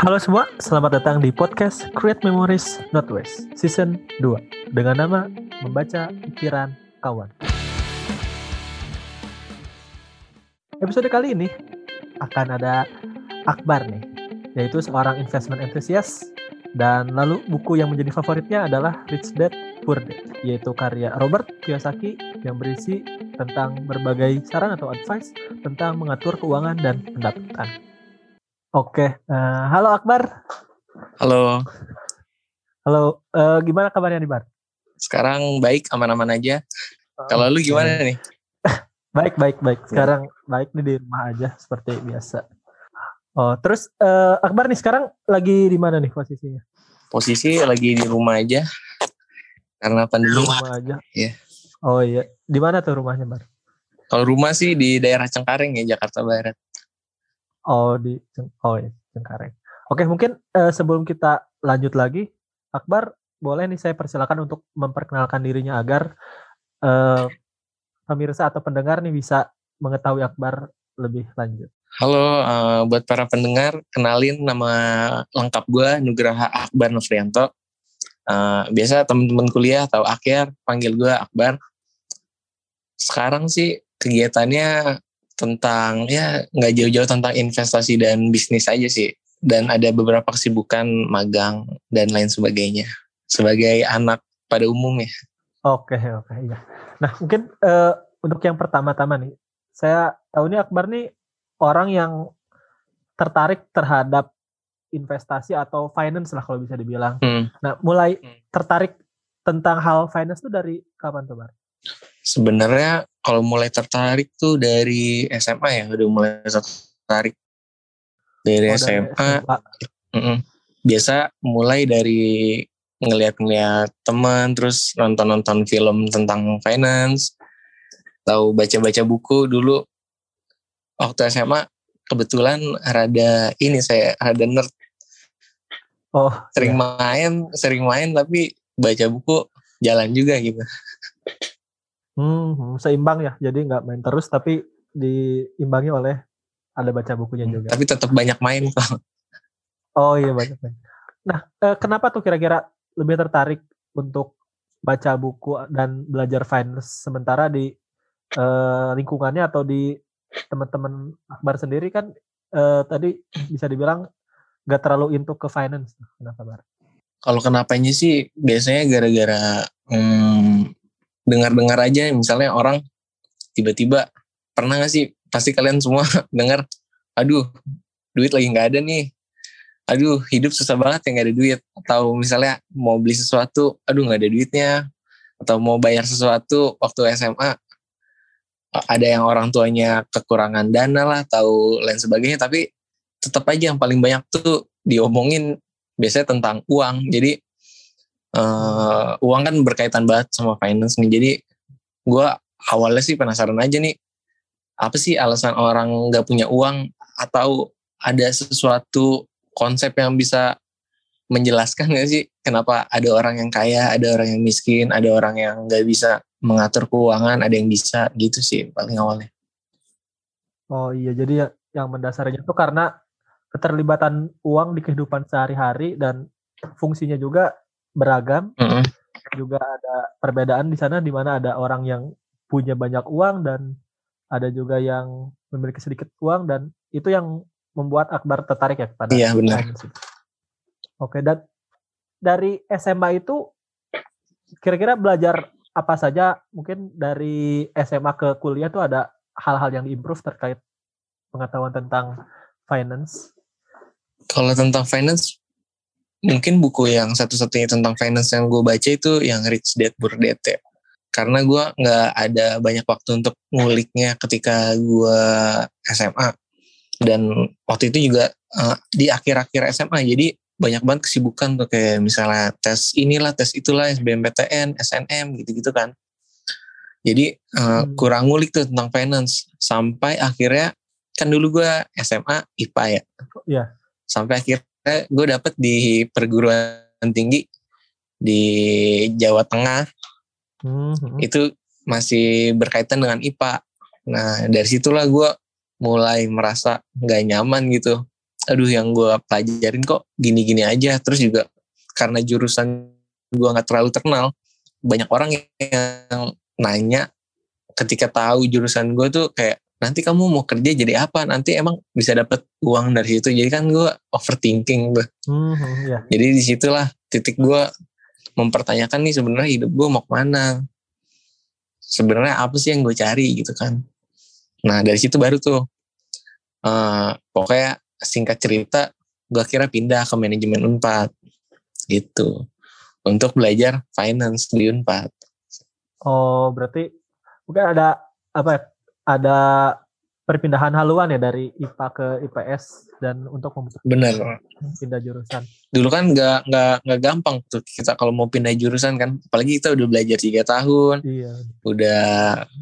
Halo semua, selamat datang di podcast Create Memories Not Waste Season 2 dengan nama Membaca Pikiran Kawan. Episode kali ini akan ada Akbar nih, yaitu seorang investment enthusiast dan lalu buku yang menjadi favoritnya adalah Rich Dad Poor Dad, yaitu karya Robert Kiyosaki yang berisi tentang berbagai saran atau advice tentang mengatur keuangan dan pendapatan. Oke, uh, halo Akbar. Halo. Halo, uh, gimana kabarnya nih Bar? Sekarang baik, aman-aman aja. Oh, Kalau lu gimana nih? baik, baik, baik. Sekarang ya. baik nih di rumah aja seperti biasa. Oh, terus uh, Akbar nih sekarang lagi di mana nih posisinya? Posisi lagi di rumah aja. Karena pandemi. Rumah aja. Iya. Oh iya. Di mana tuh rumahnya, Bar? Kalau rumah sih di daerah Cengkareng ya, Jakarta Barat. Oh di oh ya Cengkareng. Oke mungkin uh, sebelum kita lanjut lagi, Akbar boleh nih saya persilakan untuk memperkenalkan dirinya agar uh, pemirsa atau pendengar nih bisa mengetahui Akbar lebih lanjut. Halo, uh, buat para pendengar, kenalin nama lengkap gue Nugraha Akbar Novrianto. Uh, biasa teman-teman kuliah atau akhir panggil gue Akbar. Sekarang sih kegiatannya tentang ya nggak jauh-jauh tentang investasi dan bisnis aja sih dan ada beberapa kesibukan magang dan lain sebagainya sebagai anak pada umumnya. Oke oke ya. Nah mungkin uh, untuk yang pertama-tama nih saya tahu nih Akbar nih orang yang tertarik terhadap investasi atau finance lah kalau bisa dibilang. Hmm. Nah mulai hmm. tertarik tentang hal finance tuh dari kapan tuh Bar? Sebenarnya kalau mulai tertarik tuh dari SMA ya, udah mulai tertarik dari oh, SMA. SMA. Mm -mm. Biasa mulai dari ngeliat-ngeliat teman, terus nonton-nonton film tentang finance, tahu baca-baca buku dulu. Waktu SMA kebetulan rada ini saya rada nerd. Oh, sering iya. main, sering main tapi baca buku jalan juga gitu. Hmm, seimbang ya. Jadi nggak main terus tapi diimbangi oleh ada baca bukunya hmm, juga. Tapi tetap banyak main kok. Oh iya banyak main. Nah, eh, kenapa tuh kira-kira lebih tertarik untuk baca buku dan belajar finance sementara di eh, lingkungannya atau di teman-teman Akbar sendiri kan eh, tadi bisa dibilang nggak terlalu into ke finance. Kenapa Bar? Kalau kenapanya sih biasanya gara-gara hmm, dengar-dengar aja misalnya orang tiba-tiba pernah gak sih? Pasti kalian semua dengar aduh duit lagi nggak ada nih. Aduh hidup susah banget ya nggak ada duit. Atau misalnya mau beli sesuatu aduh nggak ada duitnya. Atau mau bayar sesuatu waktu SMA ada yang orang tuanya kekurangan dana lah atau lain sebagainya tapi tetap aja yang paling banyak tuh diomongin biasanya tentang uang. Jadi uh, uang kan berkaitan banget sama finance nih. Jadi gue awalnya sih penasaran aja nih apa sih alasan orang nggak punya uang? Atau ada sesuatu konsep yang bisa menjelaskan gak sih kenapa ada orang yang kaya, ada orang yang miskin, ada orang yang nggak bisa mengatur keuangan, ada yang bisa? Gitu sih paling awalnya. Oh iya, jadi ya, yang mendasarinya itu karena keterlibatan uang di kehidupan sehari-hari dan fungsinya juga beragam. Mm -hmm. Juga ada perbedaan di sana di mana ada orang yang punya banyak uang dan ada juga yang memiliki sedikit uang dan itu yang membuat Akbar tertarik ya kepada Iya benar. Oke dan dari SMA itu kira-kira belajar apa saja mungkin dari SMA ke kuliah tuh ada hal-hal yang diimprove terkait pengetahuan tentang finance? Kalau tentang finance mungkin buku yang satu-satunya tentang finance yang gue baca itu yang Rich Dad Poor Dad ya. Karena gue nggak ada banyak waktu untuk nguliknya ketika gue SMA. Dan waktu itu juga uh, di akhir-akhir SMA, jadi banyak banget kesibukan tuh kayak misalnya tes inilah, tes itulah, SBMPTN, SNM gitu-gitu kan. Jadi uh, hmm. kurang ngulik tuh tentang finance. Sampai akhirnya, kan dulu gue SMA IPA ya. Iya. Sampai akhir gue dapet di perguruan tinggi di Jawa Tengah. Hmm. itu masih berkaitan dengan IPA nah dari situlah gue mulai merasa nggak nyaman gitu. Aduh yang gue pelajarin kok gini-gini aja. Terus juga karena jurusan gue nggak terlalu terkenal banyak orang yang nanya ketika tahu jurusan gue tuh kayak nanti kamu mau kerja jadi apa? Nanti emang bisa dapat uang dari situ. Jadi kan gue overthinking tuh. Hmm, hmm, ya. jadi di situlah titik gue mempertanyakan nih sebenarnya hidup gue mau ke mana? Sebenarnya apa sih yang gue cari gitu kan? Nah dari situ baru tuh eh, pokoknya singkat cerita gue kira pindah ke manajemen unpad. Gitu. Untuk belajar finance di unpad. Oh, berarti mungkin ada apa ya? Ada perpindahan haluan ya dari IPA ke IPS dan untuk memutuskan bener pindah jurusan. dulu kan nggak nggak nggak gampang tuh kita kalau mau pindah jurusan kan apalagi kita udah belajar tiga tahun Iya. udah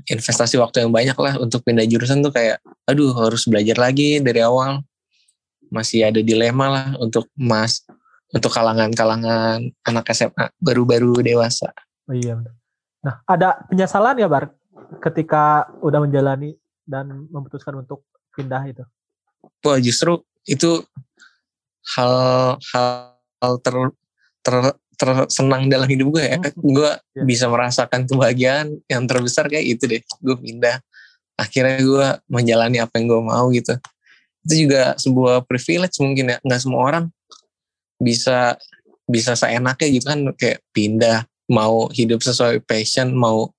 investasi waktu yang banyak lah untuk pindah jurusan tuh kayak aduh harus belajar lagi dari awal masih ada dilema lah untuk mas untuk kalangan-kalangan anak SMA baru-baru dewasa Oh, iya. benar. Nah, ada penyesalan ya, Bar, ketika udah menjalani dan memutuskan untuk pindah itu. wah justru itu hal hal, hal ter, ter tersenang dalam hidup gue ya. Gue Iya. bisa merasakan kebahagiaan yang terbesar kayak itu deh. Gue pindah. Akhirnya gue menjalani apa yang gue mau gitu. Itu juga sebuah privilege mungkin ya. Nggak semua orang bisa bisa seenaknya gitu kan. Kayak pindah mau hidup sesuai passion mau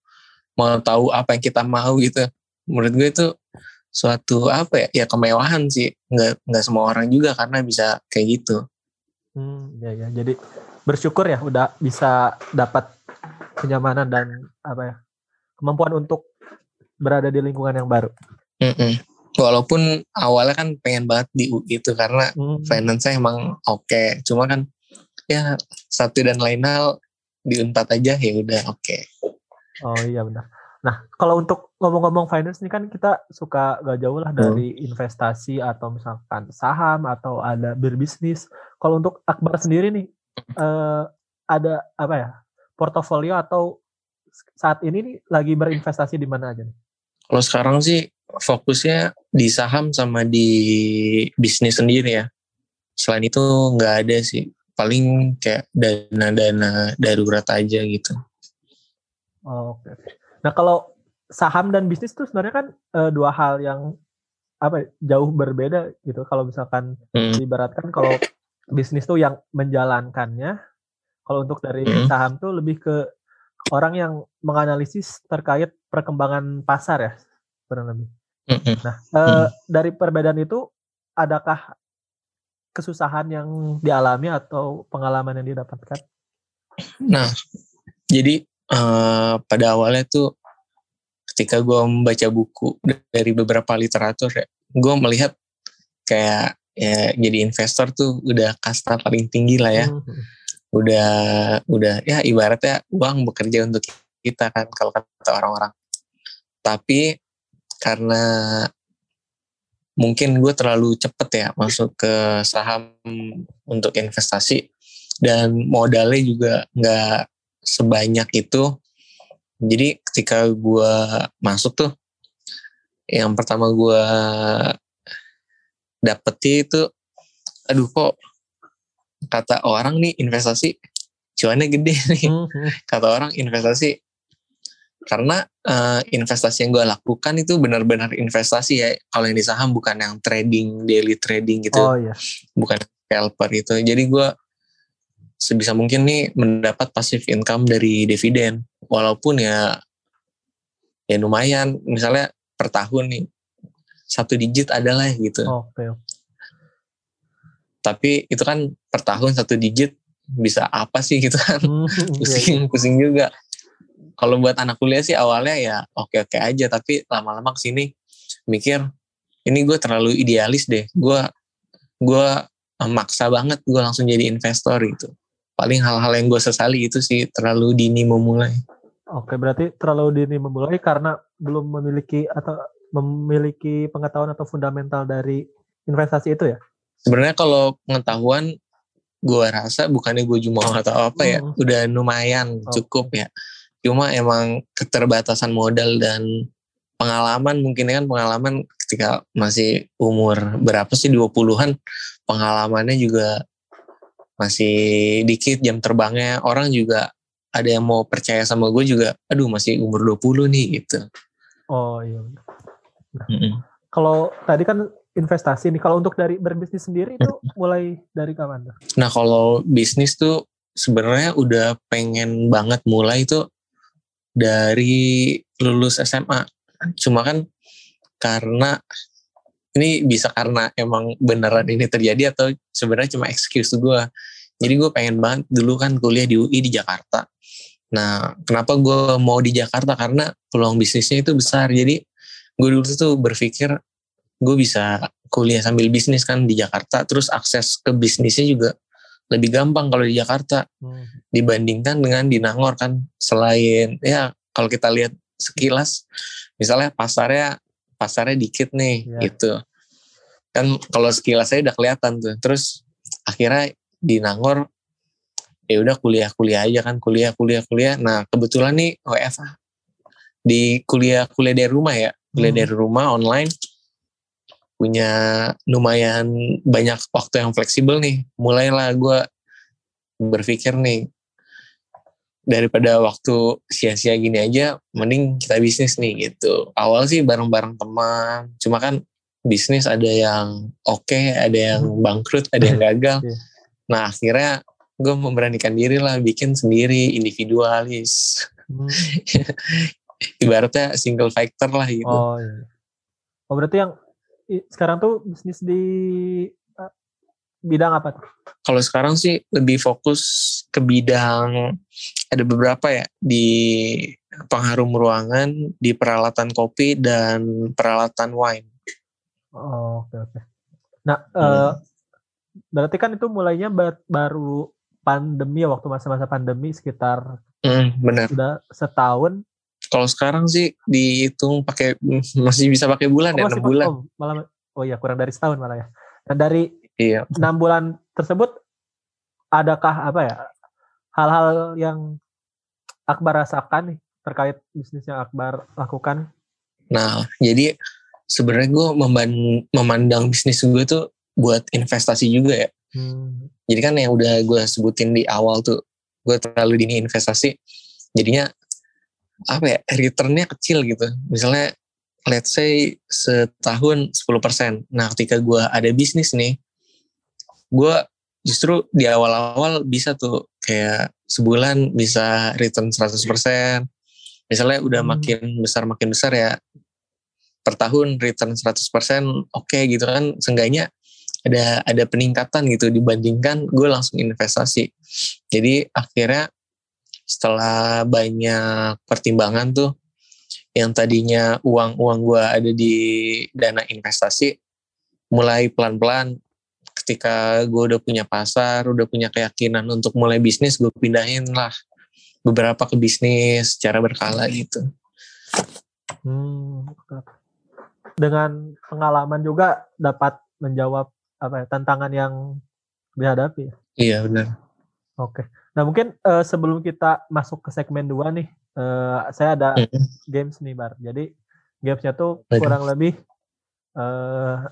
mau tahu apa yang kita mau gitu menurut gue itu suatu apa ya ya kemewahan sih nggak nggak semua orang juga karena bisa kayak gitu Hmm, ya ya. Jadi bersyukur ya udah bisa dapat kenyamanan dan apa ya? kemampuan untuk berada di lingkungan yang baru. Mm-mm. walaupun awalnya kan pengen banget di UI itu karena Hmm. finance emang oke cuma kan ya satu dan lain hal di unpad aja ya udah oke Oh iya benar. Nah, kalau untuk ngomong-ngomong finance ini kan kita suka gak jauh lah dari investasi atau misalkan saham atau ada berbisnis. Kalau untuk Akbar sendiri nih, eh, ada apa ya portofolio atau saat ini nih lagi berinvestasi di mana aja nih? kalau sekarang sih fokusnya di saham sama di bisnis sendiri ya selain itu nggak ada sih paling kayak dana-dana darurat aja gitu Oke. Nah kalau saham dan bisnis tuh sebenarnya kan eh, dua hal yang apa ya, jauh berbeda gitu. Kalau misalkan Hmm. diibaratkan kalau bisnis tuh yang menjalankannya, kalau untuk dari Hmm. saham tuh lebih ke orang yang menganalisis terkait perkembangan pasar ya, kurang lebih. Mm-mm. Nah eh, dari perbedaan itu adakah kesusahan yang dialami atau pengalaman yang didapatkan? Nah, jadi eh, pada awalnya tuh ketika gue membaca buku dari beberapa literatur ya, gue melihat kayak ya jadi investor tuh udah kasta paling tinggi lah ya, Hmm, udah udah ya ibaratnya uang bekerja untuk kita kan kalau kata orang-orang. Tapi karena mungkin gue terlalu cepet ya masuk ke saham untuk investasi dan modalnya juga nggak sebanyak itu. Jadi ketika gue masuk tuh, yang pertama gue dapetin itu, aduh kok kata orang nih investasi cuannya gede nih. hmm. Kata orang investasi karena eh, investasi yang gue lakukan itu benar-benar investasi ya. Kalau yang di saham bukan yang trading, daily trading gitu Oh iya. bukan scalper itu. Jadi gue sebisa mungkin nih mendapat passive income dari dividen. Walaupun ya ya lumayan. Misalnya per tahun nih satu digit adalah gitu. Oke. oke. Tapi itu kan per tahun satu digit bisa apa sih gitu kan? Hmm, iya, iya. pusing pusing juga. Kalau buat anak kuliah sih awalnya ya oke oke aja. Tapi lama-lama ke sini mikir ini gue terlalu idealis deh. Gue gue maksa banget gue langsung jadi investor gitu. Paling hal-hal yang gue sesali itu sih terlalu dini memulai. Oke, berarti terlalu dini memulai karena belum memiliki atau memiliki pengetahuan atau fundamental dari investasi itu ya? Sebenarnya kalau pengetahuan gue rasa bukannya gue jumawa atau apa ya, Hmm. udah lumayan Oke. cukup ya. Cuma emang keterbatasan modal dan pengalaman mungkin kan pengalaman ketika masih umur berapa sih 20-an pengalamannya juga masih dikit jam terbangnya. Orang juga ada yang mau percaya sama gue juga aduh masih umur 20 nih gitu. Oh iya nah, mm -mm. kalau tadi kan investasi nih kalau untuk dari berbisnis sendiri itu mulai dari kapan nah kalau bisnis tuh sebenarnya udah pengen banget mulai itu dari lulus SMA cuma kan karena ini bisa karena emang beneran ini terjadi atau sebenarnya cuma excuse gue jadi gue pengen banget dulu kan kuliah di UI di Jakarta. Nah kenapa gue mau di Jakarta? Karena peluang bisnisnya itu besar. Jadi gue dulu tuh berpikir gue bisa kuliah sambil bisnis kan di Jakarta. Terus akses ke bisnisnya juga lebih gampang kalau di Jakarta hmm. dibandingkan dengan di Nangor kan. Selain ya kalau kita lihat sekilas misalnya pasarnya pasarnya dikit nih yeah. gitu. Kan kalau sekilas saya udah kelihatan tuh. Terus akhirnya di Nangor ya udah kuliah kuliah aja kan kuliah kuliah. Kuliah nah kebetulan nih WFA di kuliah kuliah dari rumah ya kuliah hmm. dari rumah online punya lumayan banyak waktu yang fleksibel nih. Mulailah gue berpikir nih daripada waktu sia-sia gini aja mending kita bisnis nih gitu awal sih bareng-bareng teman cuma kan bisnis ada yang oke okay, ada yang hmm. bangkrut ada yang gagal yeah. nah akhirnya gue memberanikan diri lah bikin sendiri individualis hmm. ibaratnya single factor lah gitu oh, iya. oh berarti yang sekarang tuh bisnis di bidang apa tuh? Kalau sekarang sih lebih fokus ke bidang ada beberapa ya di pengharum ruangan, di peralatan kopi dan peralatan wine. Oh, oke oke. Nah, hmm. uh, berarti kan itu mulainya baru pandemi ya waktu masa-masa pandemi sekitar hmm, benar. Sudah setahun. Kalau sekarang sih dihitung pakai masih bisa pakai bulan oh, ya, enam bulan. Oh, malah oh ya kurang dari setahun malah ya. Nah, dari iya. enam bulan tersebut adakah apa ya hal-hal yang Akbar rasakan nih terkait bisnis yang Akbar lakukan? Nah, jadi sebenarnya gue memandang bisnis gue tuh buat investasi juga ya. Hmm. Jadi kan yang udah gue sebutin di awal tuh, gue terlalu dini investasi, jadinya apa ya returnnya kecil gitu. Misalnya let's say setahun 10%. Nah ketika gue ada bisnis nih, gue justru di awal-awal bisa tuh kayak sebulan bisa return 100%. Misalnya udah hmm. makin besar makin besar ya per tahun return 100% oke okay gitu kan seenggaknya ada ada peningkatan gitu dibandingkan gue langsung investasi. Jadi akhirnya setelah banyak pertimbangan tuh yang tadinya uang-uang gue ada di dana investasi mulai pelan-pelan ketika gue udah punya pasar, udah punya keyakinan untuk mulai bisnis, gue pindahin lah beberapa ke bisnis secara berkala gitu. Hmm, dengan pengalaman juga dapat menjawab apa ya tantangan yang dihadapi. Iya benar. Oke. Nah mungkin uh, sebelum kita masuk ke segmen dua nih, uh, saya ada mm -hmm. games nih bar. Jadi gamesnya tuh kurang lebih uh,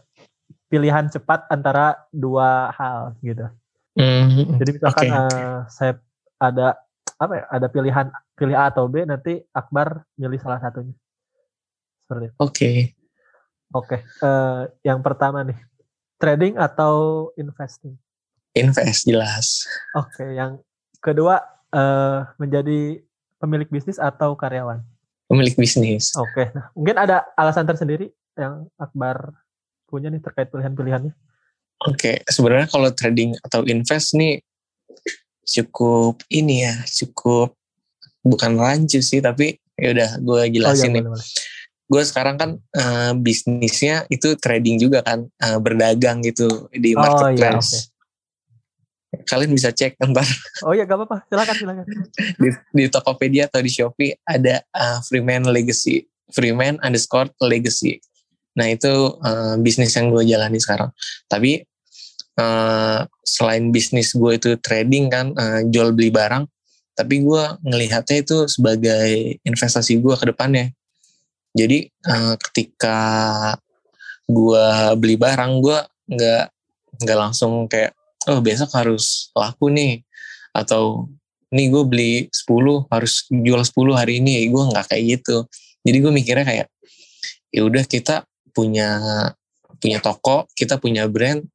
pilihan cepat antara dua hal gitu. Mm, Jadi misalkan okay. uh, saya ada apa ya? Ada pilihan pilih A atau B, nanti Akbar milih salah satunya. Seperti itu. Oke. Okay. Oke. Okay. Uh, eh, yang pertama nih, trading atau investing? Invest jelas. Oke. Okay. Yang kedua uh, menjadi pemilik bisnis atau karyawan? Pemilik bisnis. Oke. Okay. Nah, mungkin ada alasan tersendiri yang Akbar punya nih terkait pilihan-pilihannya? Oke, okay. sebenarnya kalau trading atau invest nih cukup ini ya, cukup bukan rancu sih, tapi ya udah gue jelasin oh, iya, nih. Gue sekarang kan uh, bisnisnya itu trading juga kan, uh, berdagang gitu di marketplace. Oh, iya, okay. Kalian bisa cek ntar. Oh iya gak apa-apa, silakan silakan. di, di Tokopedia atau di Shopee ada uh, Freeman Legacy, Freeman underscore Legacy. Nah itu uh, bisnis yang gue jalani sekarang. Tapi uh, selain bisnis gue itu trading kan, uh, jual beli barang, tapi gue ngelihatnya itu sebagai investasi gue ke depannya. Jadi uh, ketika gue beli barang gue nggak nggak langsung kayak oh besok harus laku nih atau nih gue beli 10 harus jual 10 hari ini gue nggak kayak gitu jadi gue mikirnya kayak ya udah kita punya punya toko kita punya brand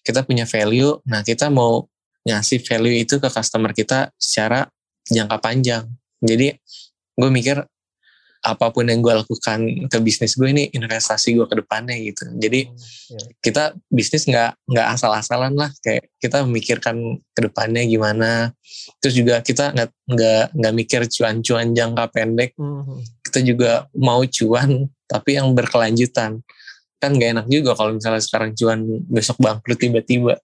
kita punya value nah kita mau ngasih value itu ke customer kita secara jangka panjang jadi gue mikir apa pun yang gue lakukan ke bisnis gue ini investasi gue ke depannya gitu. Jadi yeah. kita bisnis nggak nggak asal-asalan lah kayak kita memikirkan ke depannya gimana. Terus juga kita nggak nggak nggak mikir cuan-cuan jangka pendek. Mm -hmm. Kita juga mau cuan tapi yang berkelanjutan. Kan gak enak juga kalau misalnya sekarang cuan besok bangkrut tiba-tiba.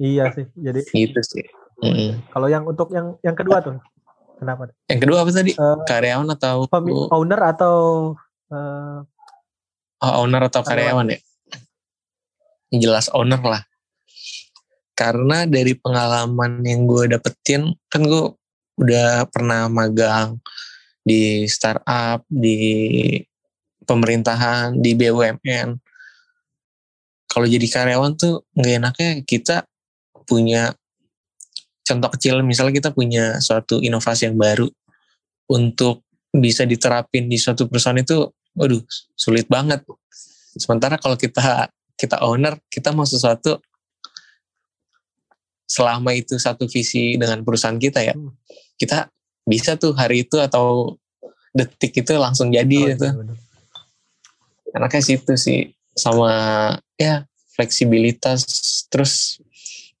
Iya sih. Jadi itu sih. Mm. Kalau yang untuk yang yang kedua tuh Kenapa? Yang kedua apa tadi? Uh, karyawan atau owner atau uh, oh, owner atau karyawan, karyawan ya? Jelas owner lah. Karena dari pengalaman yang gue dapetin, kan gue udah pernah magang di startup, di pemerintahan, di BUMN. Kalau jadi karyawan tuh nggak enaknya kita punya contoh kecil misalnya kita punya suatu inovasi yang baru untuk bisa diterapin di suatu perusahaan itu waduh sulit banget sementara kalau kita kita owner kita mau sesuatu selama itu satu visi dengan perusahaan kita ya hmm. kita bisa tuh hari itu atau detik itu langsung jadi oh, gitu enaknya situ sih sama ya fleksibilitas terus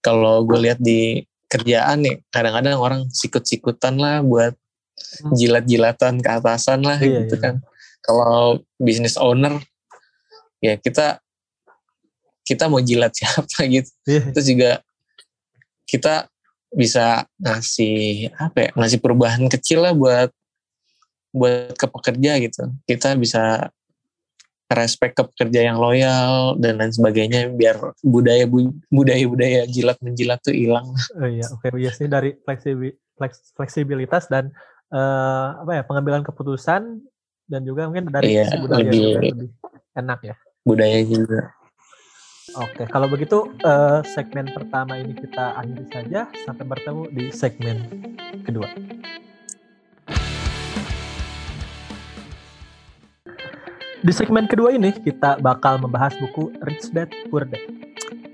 kalau gue lihat di kerjaan nih kadang-kadang orang sikut-sikutan lah buat hmm. jilat-jilatan ke atasan lah iya, gitu iya. kan kalau bisnis owner ya kita kita mau jilat siapa gitu iya. terus juga kita bisa ngasih apa ya ngasih perubahan kecil lah buat buat ke pekerja gitu kita bisa respect ke pekerja yang loyal dan lain sebagainya biar budaya budaya budaya jilat menjilat tuh hilang. Oh iya, oke okay. sih dari fleksibilitas dan uh, apa ya pengambilan keputusan dan juga mungkin dari iya, budaya lebih, juga lebih enak ya. Budaya juga. Oke, kalau begitu uh, segmen pertama ini kita akhiri saja sampai bertemu di segmen kedua. Di segmen kedua ini kita bakal membahas buku Rich Dad Poor Dad.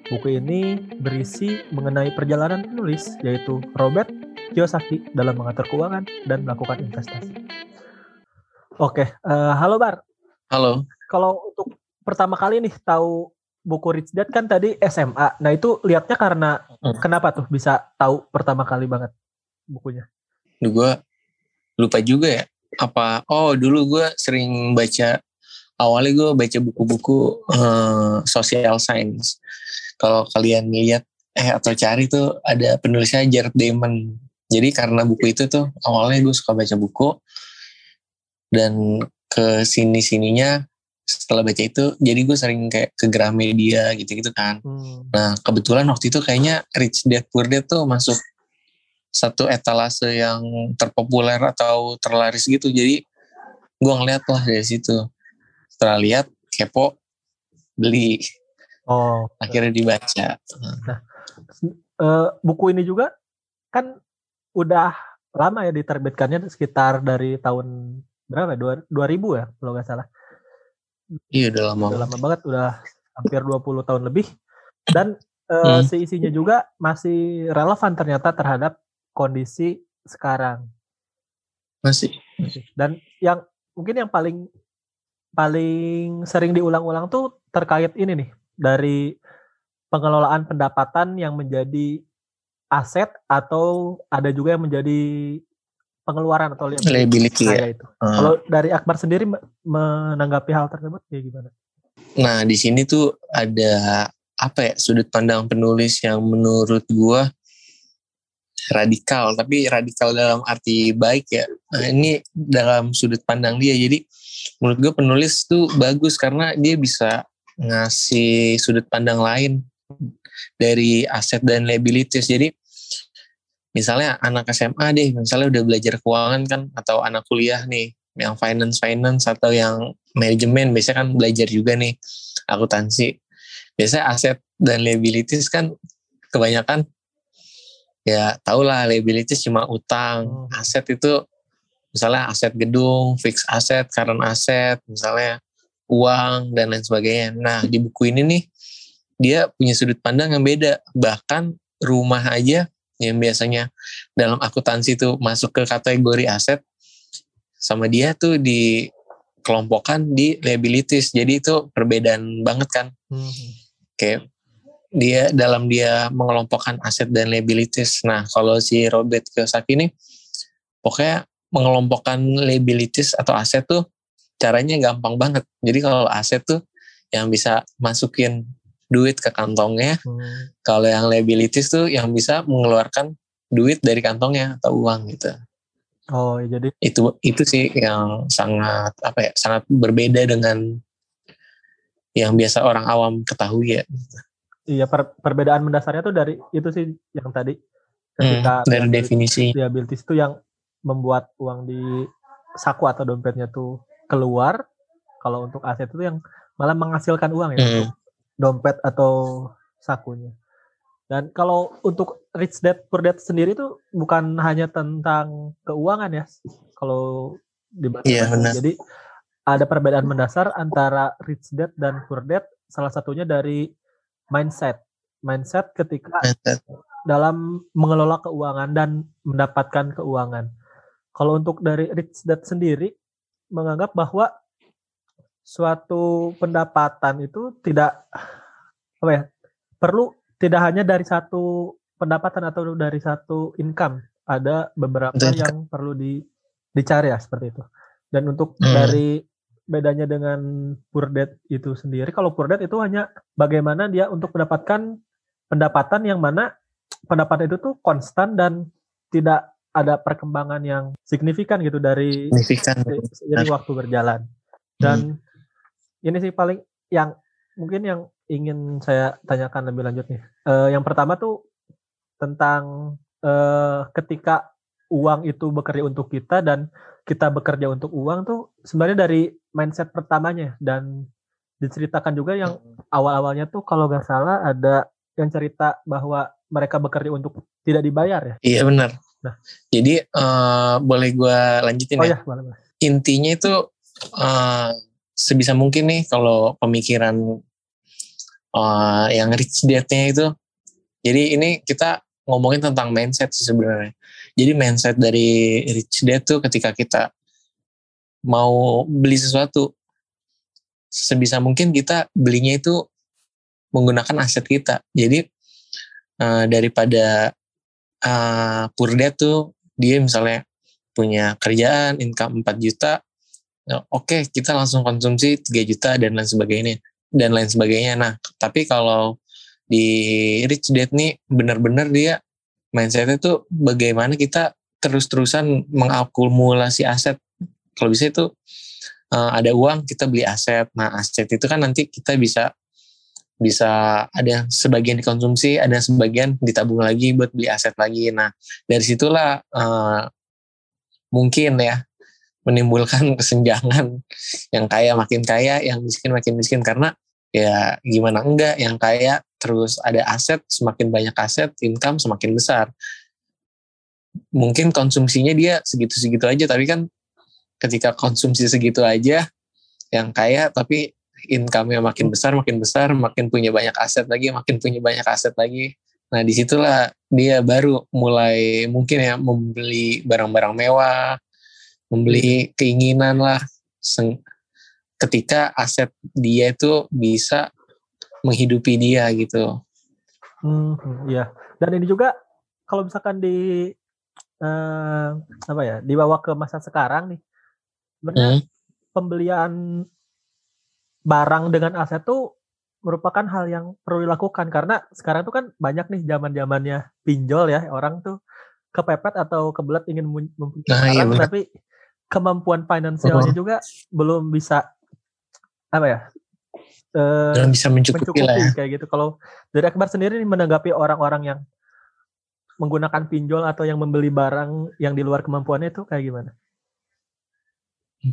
Buku ini berisi mengenai perjalanan penulis yaitu Robert Kiyosaki dalam mengatur keuangan dan melakukan investasi. Oke, uh, halo Bar. Halo. Kalau untuk pertama kali nih tahu buku Rich Dad kan tadi SMA. Nah itu lihatnya karena hmm. kenapa tuh bisa tahu pertama kali banget bukunya? Gue lupa juga ya. Apa? Oh dulu gue sering baca awalnya gue baca buku-buku uh, social science. Kalau kalian lihat eh atau cari tuh ada penulisnya Jared Diamond. Jadi karena buku itu tuh awalnya gue suka baca buku dan ke sini sininya setelah baca itu jadi gue sering kayak ke Gramedia gitu-gitu kan. Hmm. Nah kebetulan waktu itu kayaknya Rich Dad Poor Dad tuh masuk satu etalase yang terpopuler atau terlaris gitu. Jadi gue ngeliat lah dari situ setelah lihat kepo beli oh akhirnya dibaca nah, uh, buku ini juga kan udah lama ya diterbitkannya sekitar dari tahun berapa dua ribu ya kalau nggak salah iya udah lama udah lama banget udah hampir 20 tahun lebih. Dan uh, hmm. seisinya juga masih relevan ternyata terhadap kondisi sekarang. Masih. Dan yang mungkin yang paling paling sering diulang-ulang tuh terkait ini nih dari pengelolaan pendapatan yang menjadi aset atau ada juga yang menjadi pengeluaran atau liability ya. itu. Hmm. Kalau dari Akbar sendiri menanggapi hal tersebut ya gimana? Nah, di sini tuh ada apa ya sudut pandang penulis yang menurut gua radikal, tapi radikal dalam arti baik ya. Nah, ini dalam sudut pandang dia. Jadi menurut gue penulis tuh bagus karena dia bisa ngasih sudut pandang lain dari aset dan liabilities. Jadi misalnya anak SMA deh, misalnya udah belajar keuangan kan atau anak kuliah nih, yang finance finance atau yang manajemen biasanya kan belajar juga nih akuntansi. Biasanya aset dan liabilities kan kebanyakan ya tau lah liabilities cuma utang Hmm. aset itu misalnya aset gedung fixed aset current aset misalnya uang dan lain sebagainya. Nah di buku ini nih dia punya sudut pandang yang beda. Bahkan rumah aja yang biasanya dalam akuntansi itu masuk ke kategori aset sama dia tuh dikelompokkan di liabilities jadi itu perbedaan banget kan Hmm. kayak dia dalam dia mengelompokkan aset dan liabilities. Nah, kalau si Robert Kiyosaki ini pokoknya mengelompokkan liabilities atau aset tuh caranya gampang banget. Jadi kalau aset tuh yang bisa masukin duit ke kantongnya, Hmm. kalau yang liabilities tuh yang bisa mengeluarkan duit dari kantongnya atau uang gitu. Oh, ya jadi Itu itu sih yang sangat apa ya, sangat berbeda dengan yang biasa orang awam ketahui ya. iya per- perbedaan mendasarnya tuh dari itu sih yang tadi ketika Hmm, dari definisi. liabilities itu yang membuat uang di saku atau dompetnya tuh keluar. Kalau untuk aset itu yang malah menghasilkan uang ya Hmm. Dompet atau sakunya. Dan kalau untuk rich dad poor dad sendiri itu bukan hanya tentang keuangan ya. Kalau dibaca Iya, benar. Jadi ada perbedaan mendasar antara rich dad dan poor dad. Salah satunya dari mindset. Mindset ketika Mindset. dalam mengelola keuangan dan mendapatkan keuangan. Kalau untuk dari Rich Dad sendiri menganggap bahwa suatu pendapatan itu tidak apa ya perlu tidak hanya dari satu pendapatan atau dari satu income ada beberapa Betul. yang perlu di, dicari ya seperti itu dan untuk Hmm. dari bedanya dengan dad itu sendiri kalau dad itu hanya bagaimana dia untuk mendapatkan pendapatan yang mana pendapatan itu tuh konstan dan tidak ada perkembangan yang signifikan gitu dari signifikan. seiring waktu berjalan. Dan ini sih paling yang mungkin yang ingin saya tanyakan lebih lanjut nih. Eh, yang pertama tuh tentang eh, ketika uang itu bekerja untuk kita dan kita bekerja untuk uang tuh sebenarnya dari mindset pertamanya dan diceritakan juga yang awal-awalnya tuh kalau nggak salah ada yang cerita bahwa mereka bekerja untuk tidak dibayar ya. Iya benar. Nah. Jadi eh, boleh gue lanjutin Oh ya. ya, boleh, boleh. Intinya itu eh, sebisa mungkin nih kalau pemikiran eh, yang rich dad-nya itu. Jadi ini kita ngomongin tentang mindset sih sebenarnya. Jadi mindset dari rich dad tuh ketika kita mau beli sesuatu sebisa mungkin kita belinya itu menggunakan aset kita. Jadi eh, daripada uh, poor dad tuh dia misalnya punya kerjaan income 4 juta ya, oke kita langsung konsumsi 3 juta dan lain sebagainya dan lain sebagainya. Nah tapi kalau di rich dad nih benar-benar dia mindsetnya tuh bagaimana kita terus-terusan mengakumulasi aset. Kalau bisa itu uh, ada uang kita beli aset. Nah aset itu kan nanti kita bisa bisa ada sebagian dikonsumsi, ada sebagian ditabung lagi buat beli aset lagi. Nah, dari situlah uh, mungkin ya menimbulkan kesenjangan yang kaya makin kaya, yang miskin makin miskin karena ya gimana enggak yang kaya terus ada aset, semakin banyak aset, income semakin besar. Mungkin konsumsinya dia segitu-segitu aja, tapi kan ketika konsumsi segitu aja, yang kaya tapi income-nya makin besar, makin besar, makin punya banyak aset lagi, makin punya banyak aset lagi. Nah, di situlah dia baru mulai mungkin ya membeli barang-barang mewah, membeli keinginan lah. Ketika aset dia itu bisa menghidupi dia gitu. Hmm, iya. Dan ini juga kalau misalkan di eh, apa ya dibawa ke masa sekarang nih, sebenarnya Hmm. pembelian barang dengan aset tuh merupakan hal yang perlu dilakukan karena sekarang tuh kan banyak nih zaman zamannya pinjol ya orang tuh kepepet atau kebelet ingin mempunyai Nah, iya tapi kemampuan finansialnya juga belum bisa apa ya eh, Dan bisa mencukupi, mencukupi lah ya. kayak gitu. Kalau dari Akbar sendiri nih menanggapi orang-orang yang menggunakan pinjol atau yang membeli barang yang di luar kemampuannya itu kayak gimana?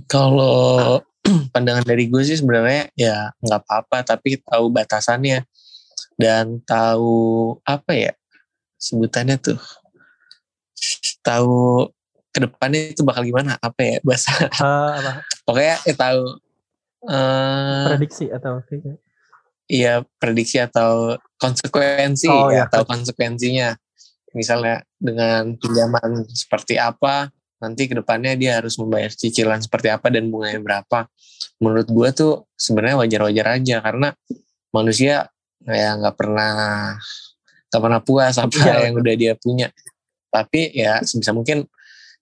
Kalau pandangan dari gue sih sebenarnya ya nggak apa-apa tapi tahu batasannya dan tahu apa ya sebutannya tuh tahu ke depannya itu bakal gimana? Apa ya? Bahasa Eh, apa? pokoknya ya tahu. Eh Prediksi atau iya prediksi atau konsekuensi Oh, ya iya. tahu konsekuensinya. Misalnya dengan pinjaman seperti apa nanti ke depannya dia harus membayar cicilan seperti apa dan bunganya berapa. Menurut gue tuh sebenarnya wajar-wajar aja karena manusia ya nggak pernah nggak pernah puas apa Iya, yang udah dia punya. Tapi ya sebisa mungkin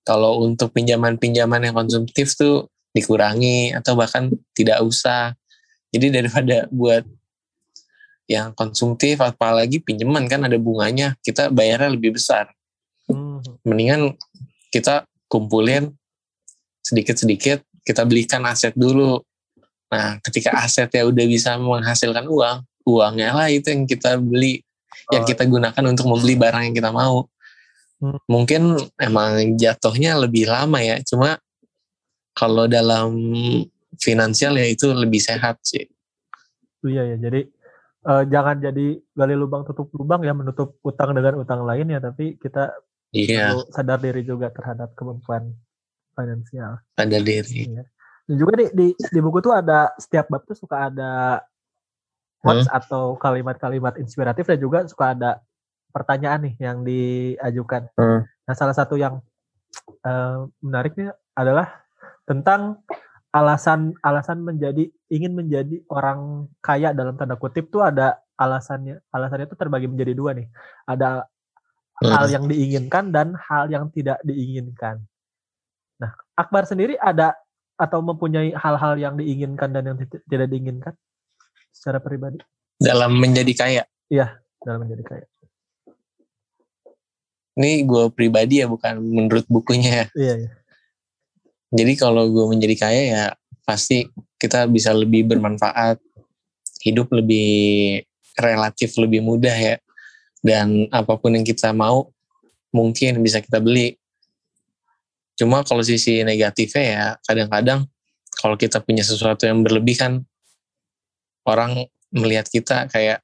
kalau untuk pinjaman-pinjaman yang konsumtif tuh dikurangi atau bahkan tidak usah jadi daripada buat yang konsumtif apalagi pinjaman kan ada bunganya kita bayarnya lebih besar Hmm. mendingan kita kumpulin sedikit-sedikit kita belikan aset dulu nah ketika asetnya udah bisa menghasilkan uang uangnya lah itu yang kita beli yang Oh. kita gunakan untuk membeli barang yang kita mau. Mungkin emang jatuhnya lebih lama ya cuma kalau dalam finansial ya itu lebih sehat sih. Iya ya, jadi eh, jangan jadi gali lubang tutup lubang ya menutup utang dengan utang lain ya, tapi kita iya. perlu sadar diri juga terhadap kemampuan finansial. pada diri. Dan juga di, di di buku tuh ada setiap bab tuh suka ada quotes atau kalimat-kalimat inspiratif dan juga suka ada pertanyaan nih yang diajukan. Hmm. Nah, salah satu yang eh, menariknya adalah tentang alasan alasan menjadi ingin menjadi orang kaya dalam tanda kutip tuh ada alasannya. Alasannya itu terbagi menjadi dua nih. Ada Hmm. hal yang diinginkan dan hal yang tidak diinginkan. Nah, Akbar sendiri ada atau mempunyai hal-hal yang diinginkan dan yang ti- tidak diinginkan secara pribadi dalam menjadi kaya dalam menjadi kaya. Ini gue pribadi ya bukan menurut bukunya ya Iya, iya. Jadi kalau gue menjadi kaya ya pasti kita bisa lebih bermanfaat, hidup lebih relatif lebih mudah ya. Dan apa pun yang kita mau mungkin bisa kita beli. Cuma kalau sisi negatifnya ya kadang-kadang kalau kita punya sesuatu yang berlebih kan orang melihat kita kayak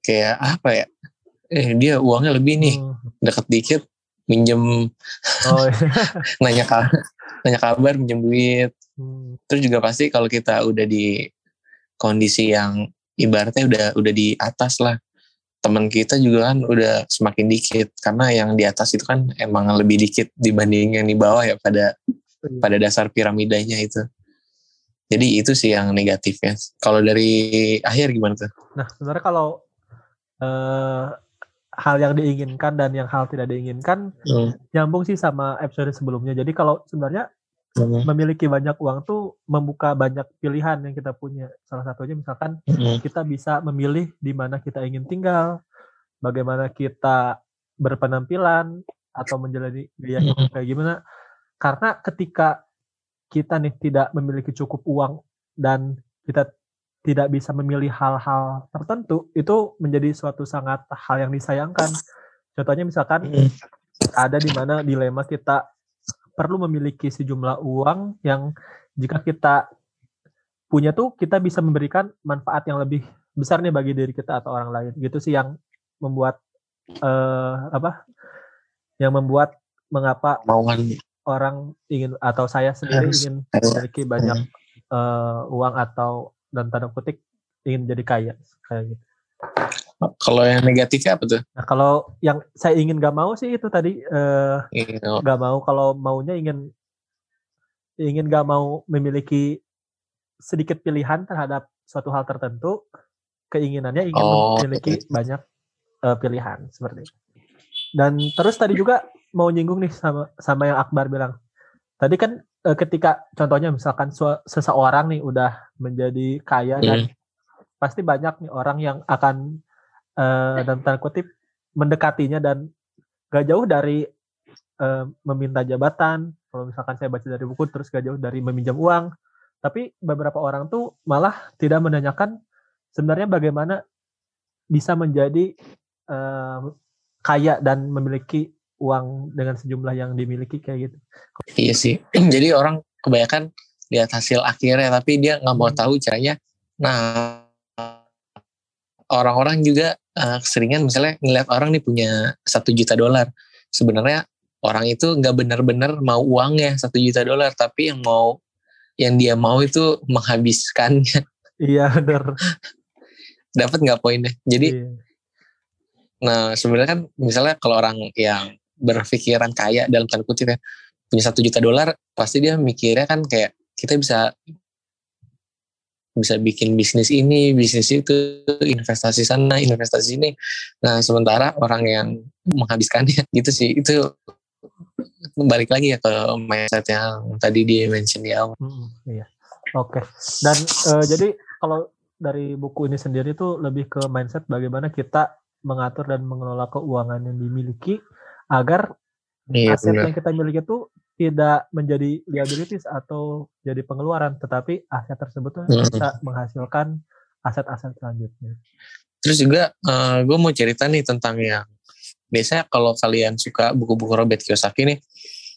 kayak apa ya? Eh dia uangnya lebih nih, Hmm. deket dikit minjem Oh, iya. nanya kabar, nanya kabar minjem duit. Hmm. Terus juga pasti kalau kita udah di kondisi yang ibaratnya udah udah di atas lah. Teman kita juga kan udah semakin dikit karena yang di atas itu kan emang lebih dikit dibanding yang di bawah ya pada pada dasar piramidanya itu. Jadi itu sih yang negatifnya. Kalau dari akhir gimana tuh? Nah, sebenarnya kalau eh, hal yang diinginkan dan yang hal tidak diinginkan Hmm. nyambung sih sama episode sebelumnya. Jadi kalau sebenarnya Hmm. memiliki banyak uang tuh membuka banyak pilihan yang kita punya. Salah satunya misalkan Hmm. kita bisa memilih di mana kita ingin tinggal, bagaimana kita berpenampilan atau menjalani gaya hidup kayak gimana. Karena ketika kita nih tidak memiliki cukup uang dan kita tidak bisa memilih hal-hal tertentu, itu menjadi suatu sangat hal yang disayangkan. Contohnya misalkan Hmm. ada di mana dilema kita perlu memiliki sejumlah uang yang jika kita punya tuh kita bisa memberikan manfaat yang lebih besar nih bagi diri kita atau orang lain gitu sih yang membuat eh, apa yang membuat mengapa Mauan orang ingin atau saya sendiri ingin memiliki banyak eh, uang atau dan tanda kutip ingin jadi kaya kayak gitu. Kalau yang negatifnya apa tuh? Nah kalau yang saya ingin gak mau sih itu tadi eh, Iya. nggak mau kalau maunya ingin ingin nggak mau memiliki sedikit pilihan terhadap suatu hal tertentu keinginannya ingin Oh, memiliki banyak eh, pilihan seperti itu dan terus tadi juga mau nyinggung nih sama sama yang Akbar bilang tadi kan eh, ketika contohnya misalkan seseorang nih udah menjadi kaya dan pasti banyak nih orang yang akan eh, dalam tanda kutip mendekatinya dan gak jauh dari eh, meminta jabatan. Kalau misalkan saya baca dari buku terus gak jauh dari meminjam uang. Tapi beberapa orang tuh malah tidak menanyakan sebenarnya bagaimana bisa menjadi eh, kaya dan memiliki uang dengan sejumlah yang dimiliki kayak gitu. Iya sih. Jadi orang kebanyakan lihat hasil akhirnya tapi dia nggak mau Hmm. tahu caranya. Nah, orang-orang juga uh, keseringan misalnya ngeliat orang nih punya satu juta dolar. Sebenarnya orang itu nggak benar-benar mau uangnya satu juta dolar, tapi yang mau yang dia mau itu menghabiskannya. Iya benar. Dapat nggak poinnya? Jadi Iya. Nah, sebenarnya kan misalnya kalau orang yang berpikiran kaya dalam tanda kutip ya, punya satu juta dolar, pasti dia mikirnya kan kayak kita bisa bisa bikin bisnis ini, bisnis itu, investasi sana, investasi ini. Nah, sementara orang yang menghabiskannya gitu sih, itu balik lagi ya ke mindset yang tadi dia mention di awal. Mm, iya. Oke. Dan eh, jadi kalau dari buku ini sendiri tuh lebih ke mindset bagaimana kita mengatur dan mengelola keuangan yang dimiliki agar Iya, aset benar. yang kita miliki itu tidak menjadi liabilities atau jadi pengeluaran, tetapi aset tersebut tuh Hmm. bisa menghasilkan aset-aset selanjutnya. Terus juga gue mau cerita nih tentang yang biasanya kalau kalian suka buku-buku Robert Kiyosaki nih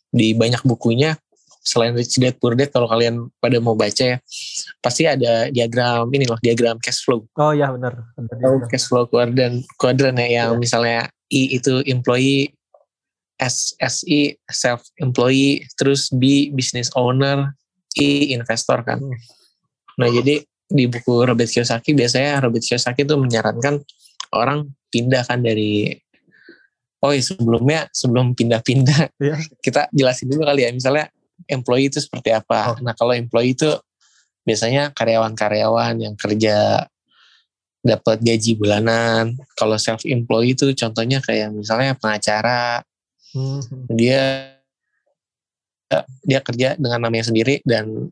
di banyak bukunya selain Rich Dad Poor Dad kalau kalian pada mau baca ya pasti ada diagram ini loh diagram cash flow Oh iya benar. Tahu cash flow kuadran kuadran ya yang Iya. misalnya I itu employee S SI self employee terus B business owner I investor kan nah jadi di buku Robert Kiyosaki biasanya Robert Kiyosaki itu menyarankan orang pindah kan dari oh iya, sebelumnya sebelum pindah-pindah Iya. kita jelasin dulu kali ya misalnya employee itu seperti apa Oh. nah kalau employee itu biasanya karyawan-karyawan yang kerja dapat gaji bulanan kalau self employee itu contohnya kayak misalnya pengacara Hmm. dia dia kerja dengan namanya sendiri dan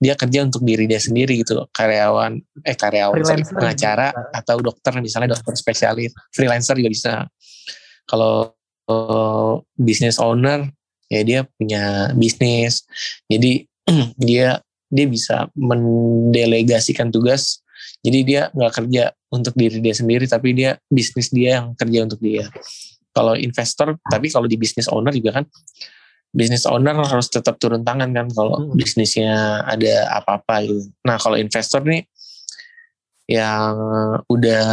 dia kerja untuk diri dia sendiri gitu karyawan eh karyawan sorry, pengacara juga. atau dokter misalnya dokter spesialis freelancer juga bisa kalau eh, business owner ya dia punya bisnis jadi dia dia bisa mendelegasikan tugas jadi dia nggak kerja untuk diri dia sendiri tapi dia bisnis dia yang kerja untuk dia kalau investor tapi kalau di business owner juga kan business owner harus tetap turun tangan kan kalau Hmm. bisnisnya ada apa-apa gitu nah kalau investor nih yang udah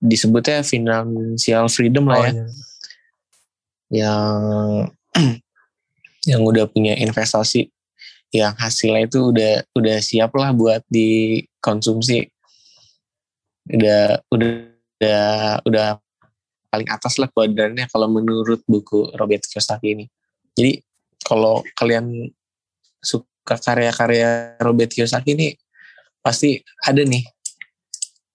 disebutnya financial freedom lah Oh, ya iya. yang yang udah punya investasi yang hasilnya itu udah udah siap lah buat dikonsumsi udah udah udah udah paling atas lah kuadrannya kalau menurut buku Robert Kiyosaki ini jadi kalau kalian suka karya-karya Robert Kiyosaki ini pasti ada nih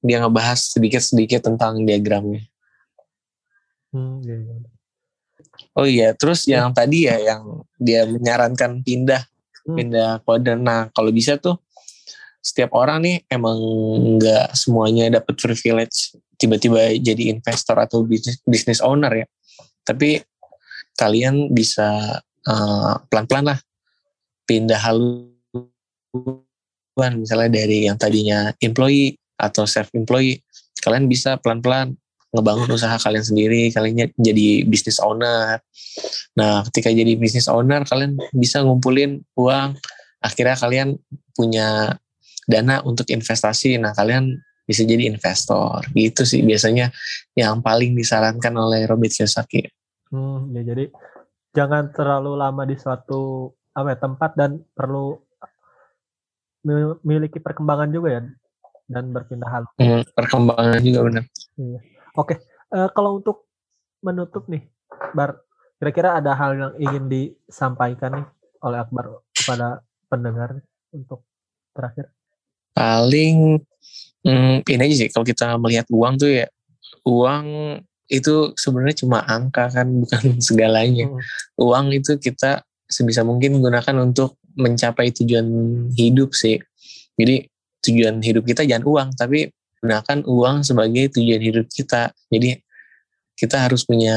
dia ngebahas sedikit-sedikit tentang diagramnya Hmm, iya, iya. Oh iya, terus yang tadi ya yang dia menyarankan pindah Hmm. pindah kuadran. Nah, kalau bisa tuh setiap orang nih emang nggak semuanya dapat privilege tiba-tiba jadi investor atau bisnis business owner ya. Tapi kalian bisa eh, pelan-pelan lah pindah haluan. Misalnya dari yang tadinya employee atau self employee kalian bisa pelan-pelan ngebangun usaha kalian sendiri kalian jadi business owner. Nah ketika jadi business owner kalian bisa ngumpulin uang. Akhirnya kalian punya dana untuk investasi. Nah kalian bisa jadi investor gitu sih biasanya yang paling disarankan oleh Robert Kiyosaki Hmm, ya jadi jangan terlalu lama di suatu apa ya, tempat dan perlu mil- memiliki perkembangan juga ya dan berpindah hal. Hmm, perkembangan juga benar Eh, kalau untuk menutup nih, Bar, kira-kira ada hal yang ingin disampaikan nih oleh Akbar kepada pendengar untuk terakhir? paling hmm, ini aja sih kalau kita melihat uang tuh ya uang itu sebenarnya cuma angka kan bukan segalanya. Hmm, uang itu kita sebisa mungkin gunakan untuk mencapai tujuan hidup sih. Jadi tujuan hidup kita jangan uang tapi gunakan uang sebagai tujuan hidup kita. Jadi kita harus punya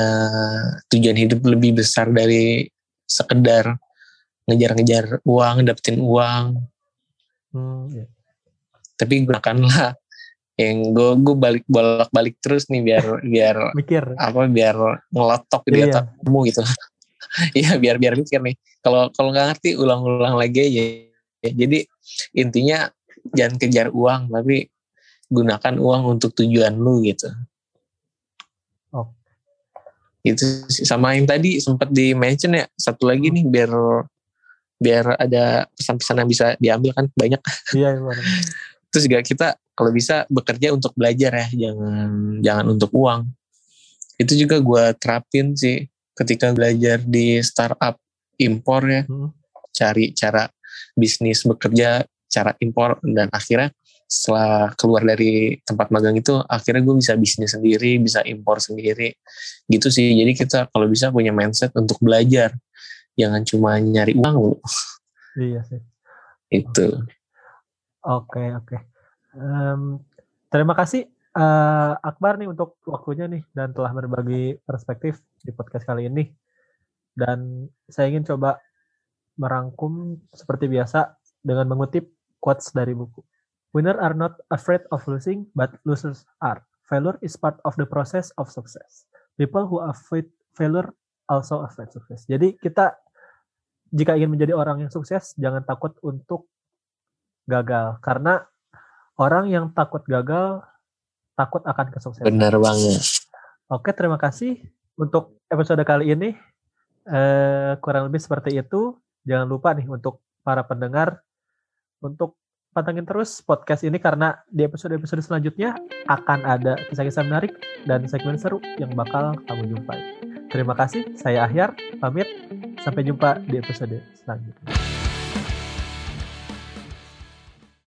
tujuan hidup lebih besar dari sekedar ngejar-ngejar uang dapetin uang. Hmm, ya. Tapi gunakanlah yang gue gue balik bolak balik terus nih biar biar mikir. apa biar ngelotok di Iya. otakmu gitu. Iya biar biar mikir nih. Kalau kalau nggak ngerti ulang-ulang lagi aja. Ya, jadi intinya jangan kejar uang tapi gunakan uang untuk tujuan lu gitu. Oh. itu sama yang tadi sempat di mention ya satu lagi nih biar biar ada pesan-pesan yang bisa diambil kan banyak. Iya? terus juga kita kalau bisa bekerja untuk belajar ya jangan jangan untuk uang. Itu juga gue terapin sih ketika belajar di startup impor ya. Hmm. cari cara bisnis bekerja cara impor dan akhirnya setelah keluar dari tempat magang itu akhirnya gue bisa bisnis sendiri bisa impor sendiri. Gitu sih. Jadi kita kalau bisa punya mindset untuk belajar. Jangan cuma nyari uang iya sih. Itu Oke, oke. Em, terima kasih eh, Akbar nih untuk waktunya nih dan telah berbagi perspektif di podcast kali ini. Dan saya ingin coba merangkum seperti biasa dengan mengutip quotes dari buku. Winner are not afraid of losing, but losers are. Failure is part of the process of success. People who avoid failure also avoid success. Jadi kita jika ingin menjadi orang yang sukses, jangan takut untuk gagal karena orang yang takut gagal takut akan kesuksesan. benar banget Oke, terima kasih untuk episode kali ini. Eh, kurang lebih seperti itu. Jangan lupa nih untuk para pendengar untuk pantengin terus podcast ini karena di episode-episode selanjutnya akan ada kisah-kisah menarik dan segmen seru yang bakal kamu jumpai. Terima kasih, saya Ahyar, pamit. Sampai jumpa di episode selanjutnya.